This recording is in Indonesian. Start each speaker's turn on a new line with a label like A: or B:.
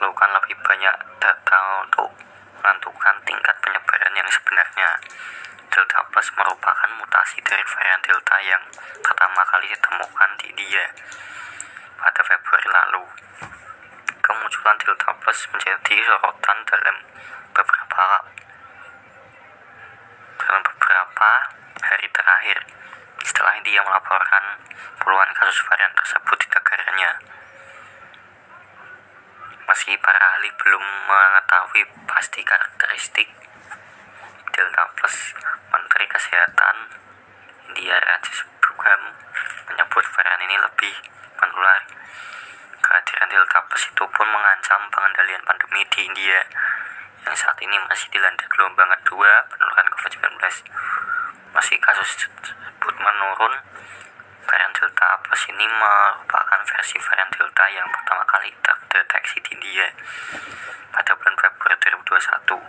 A: memerlukan lebih banyak data untuk menentukan tingkat penyebaran yang sebenarnya. Delta Plus merupakan mutasi dari varian Delta yang pertama kali ditemukan di India pada Februari lalu. Kemunculan Delta Plus menjadi sorotan dalam beberapa dalam beberapa hari terakhir setelah India melaporkan puluhan kasus varian tersebut di Meski para ahli belum mengetahui pasti karakteristik Delta Plus, Menteri Kesehatan India Rajesh Bhugam menyebut varian ini lebih menular. Kehadiran Delta Plus itu pun mengancam pengendalian pandemi di India yang saat ini masih dilanda gelombang kedua penularan COVID-19. Meski kasus tersebut menurun, varian Delta Plus ini merupakan versi varian Delta yang pertama kali terdeteksi di India